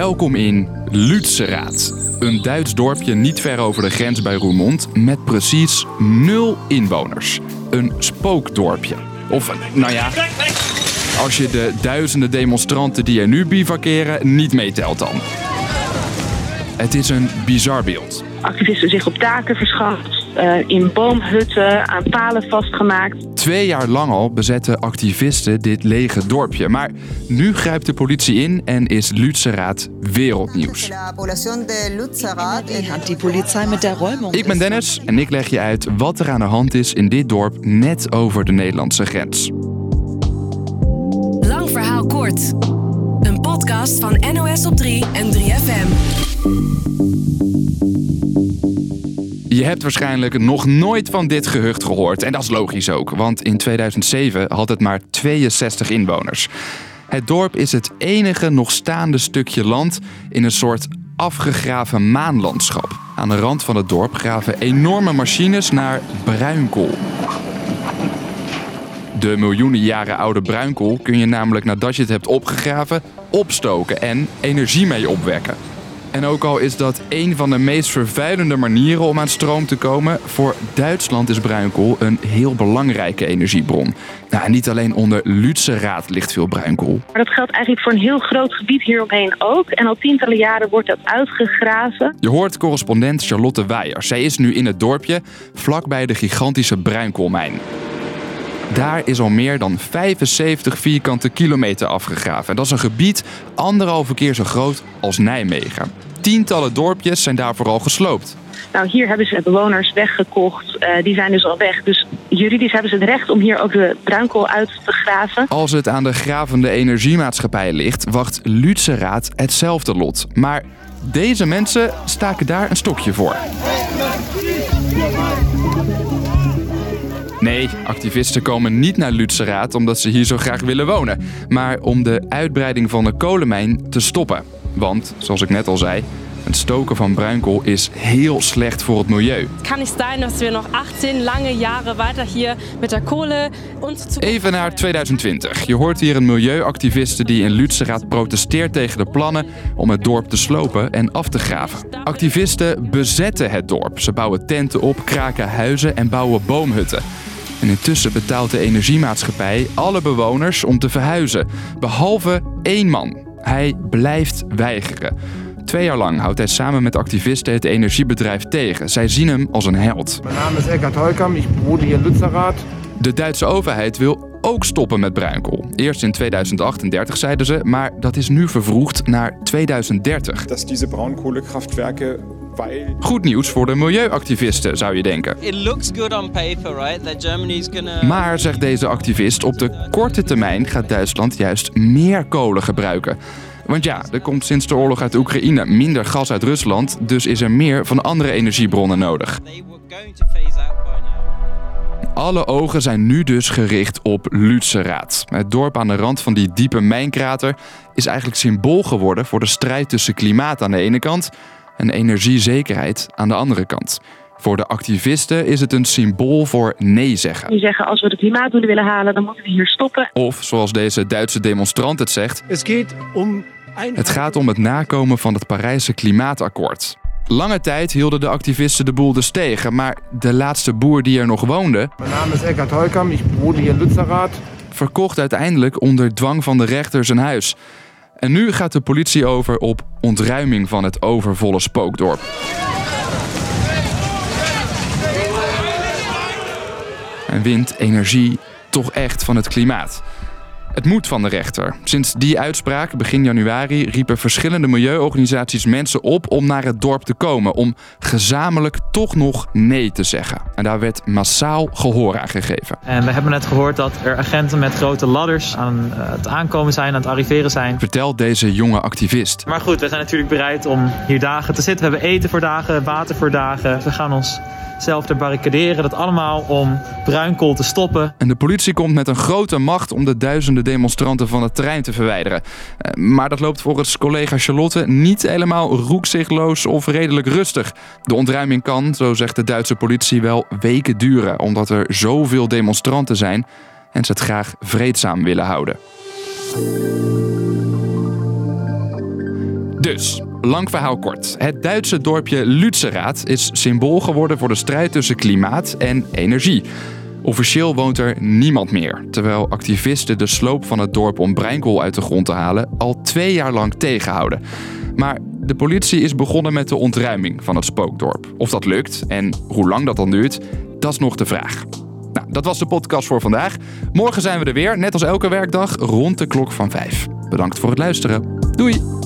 Welkom in Lützerath, een Duits dorpje niet ver over de grens bij Roermond met precies nul inwoners. Een spookdorpje. Of, nou ja, als je de duizenden demonstranten die er nu bivakeren niet meetelt dan. Het is een bizar beeld. Activisten zich op daken verschaft, uh, in boomhutten aan palen vastgemaakt. Twee jaar lang al bezetten activisten dit lege dorpje. Maar nu grijpt de politie in en is Lützerath wereldnieuws. Die politie met de Ik ben Dennis en ik leg je uit wat er aan de hand is in dit dorp net over de Nederlandse grens. Lang verhaal kort. Een podcast van NOS op 3 en 3FM. Je hebt waarschijnlijk nog nooit van dit gehucht gehoord. En dat is logisch ook, want in 2007 had het maar 62 inwoners. Het dorp is het enige nog staande stukje land in een soort afgegraven maanlandschap. Aan de rand van het dorp graven enorme machines naar bruinkool. De miljoenen jaren oude bruinkool kun je namelijk nadat je het hebt opgegraven, opstoken en energie mee opwekken. En ook al is dat een van de meest vervuilende manieren om aan stroom te komen, voor Duitsland is bruinkool een heel belangrijke energiebron. Nou, niet alleen onder Lützerath ligt veel bruinkool. Maar dat geldt eigenlijk voor een heel groot gebied hieromheen ook. En al tientallen jaren wordt dat uitgegraven. Je hoort correspondent Charlotte Weijer. Zij is nu in het dorpje vlakbij de gigantische bruinkoolmijn. Daar is al meer dan 75 vierkante kilometer afgegraven. Dat is een gebied anderhalve keer zo groot als Nijmegen. Tientallen dorpjes zijn daarvoor al gesloopt. Nou, hier hebben ze bewoners weggekocht. Uh, die zijn dus al weg. Dus juridisch hebben ze het recht om hier ook de bruinkool uit te graven. Als het aan de gravende energiemaatschappij ligt, wacht Lützerath hetzelfde lot. Maar deze mensen staken daar een stokje voor. Nee, activisten komen niet naar Lützerath omdat ze hier zo graag willen wonen, maar om de uitbreiding van de kolenmijn te stoppen. Want, zoals ik net al zei, het stoken van bruinkool is heel slecht voor het milieu. Kan niet zijn dat we nog 18 lange jaren verder hier met de kolen Even naar 2020. Je hoort hier een milieuactiviste die in Lützerath protesteert tegen de plannen om het dorp te slopen en af te graven. Activisten bezetten het dorp. Ze bouwen tenten op, kraken huizen en bouwen boomhutten. En intussen betaalt de energiemaatschappij alle bewoners om te verhuizen, behalve één man. Hij blijft weigeren. Twee jaar lang houdt hij samen met activisten het energiebedrijf tegen. Zij zien hem als een held. Mijn naam is Eckhard Heukam, ik woon hier in Lützerath. De Duitse overheid wil ook stoppen met bruinkool. Eerst in 2038 zeiden ze, maar dat is nu vervroegd naar 2030. Dat deze bruinkolenkraftwerken Goed nieuws voor de milieuactivisten, zou je denken. Maar, zegt deze activist, op de korte termijn gaat Duitsland juist meer kolen gebruiken. Want ja, er komt sinds de oorlog uit Oekraïne minder gas uit Rusland, dus is er meer van andere energiebronnen nodig. Alle ogen zijn nu dus gericht op Lützerath. Het dorp aan de rand van die diepe mijnkrater is eigenlijk symbool geworden voor de strijd tussen klimaat aan de ene kant en energiezekerheid aan de andere kant. Voor de activisten is het een symbool voor nee zeggen. Die zeggen als we de klimaatdoelen willen halen, dan moeten we hier stoppen. Of zoals deze Duitse demonstrant het zegt: Het gaat om, het gaat om het nakomen van het Parijse klimaatakkoord. Lange tijd hielden de activisten de boel dus tegen, maar de laatste boer die er nog woonde. Mijn naam is Eckhard Heukam, ik woon hier in Lützerath. Verkocht uiteindelijk onder dwang van de rechter zijn huis. En nu gaat de politie over op ontruiming van het overvolle spookdorp. En wint energie toch echt van het klimaat. Het moet van de rechter. Sinds die uitspraak begin januari riepen verschillende milieuorganisaties mensen op om naar het dorp te komen. Om gezamenlijk toch nog nee te zeggen. En daar werd massaal gehoor aan gegeven. En we hebben net gehoord dat er agenten met grote ladders aan eh, het aankomen zijn, aan het arriveren zijn. Vertelt deze jonge activist. Maar goed, we zijn natuurlijk bereid om hier dagen te zitten. We hebben eten voor dagen, water voor dagen. We gaan ons zelf te barricaderen. Dat allemaal om bruinkool te stoppen. En de politie komt met een grote macht om de duizenden demonstranten van het terrein te verwijderen. Eh, maar dat loopt volgens collega Charlotte niet helemaal roekzichtloos of redelijk rustig. De ontruiming kan, zo zegt de Duitse politie, wel weken duren, omdat er zoveel demonstranten zijn en ze het graag vreedzaam willen houden. Dus, lang verhaal kort. Het Duitse dorpje Lützerath is symbool geworden voor de strijd tussen klimaat en energie. Officieel woont er niemand meer, terwijl activisten de sloop van het dorp om bruinkool uit de grond te halen al twee jaar lang tegenhouden. Maar de politie is begonnen met de ontruiming van het spookdorp. Of dat lukt en hoe lang dat dan duurt, dat is nog de vraag. Nou, dat was de podcast voor vandaag. Morgen zijn we er weer, net als elke werkdag, rond de klok van 5. Bedankt voor het luisteren. Doei!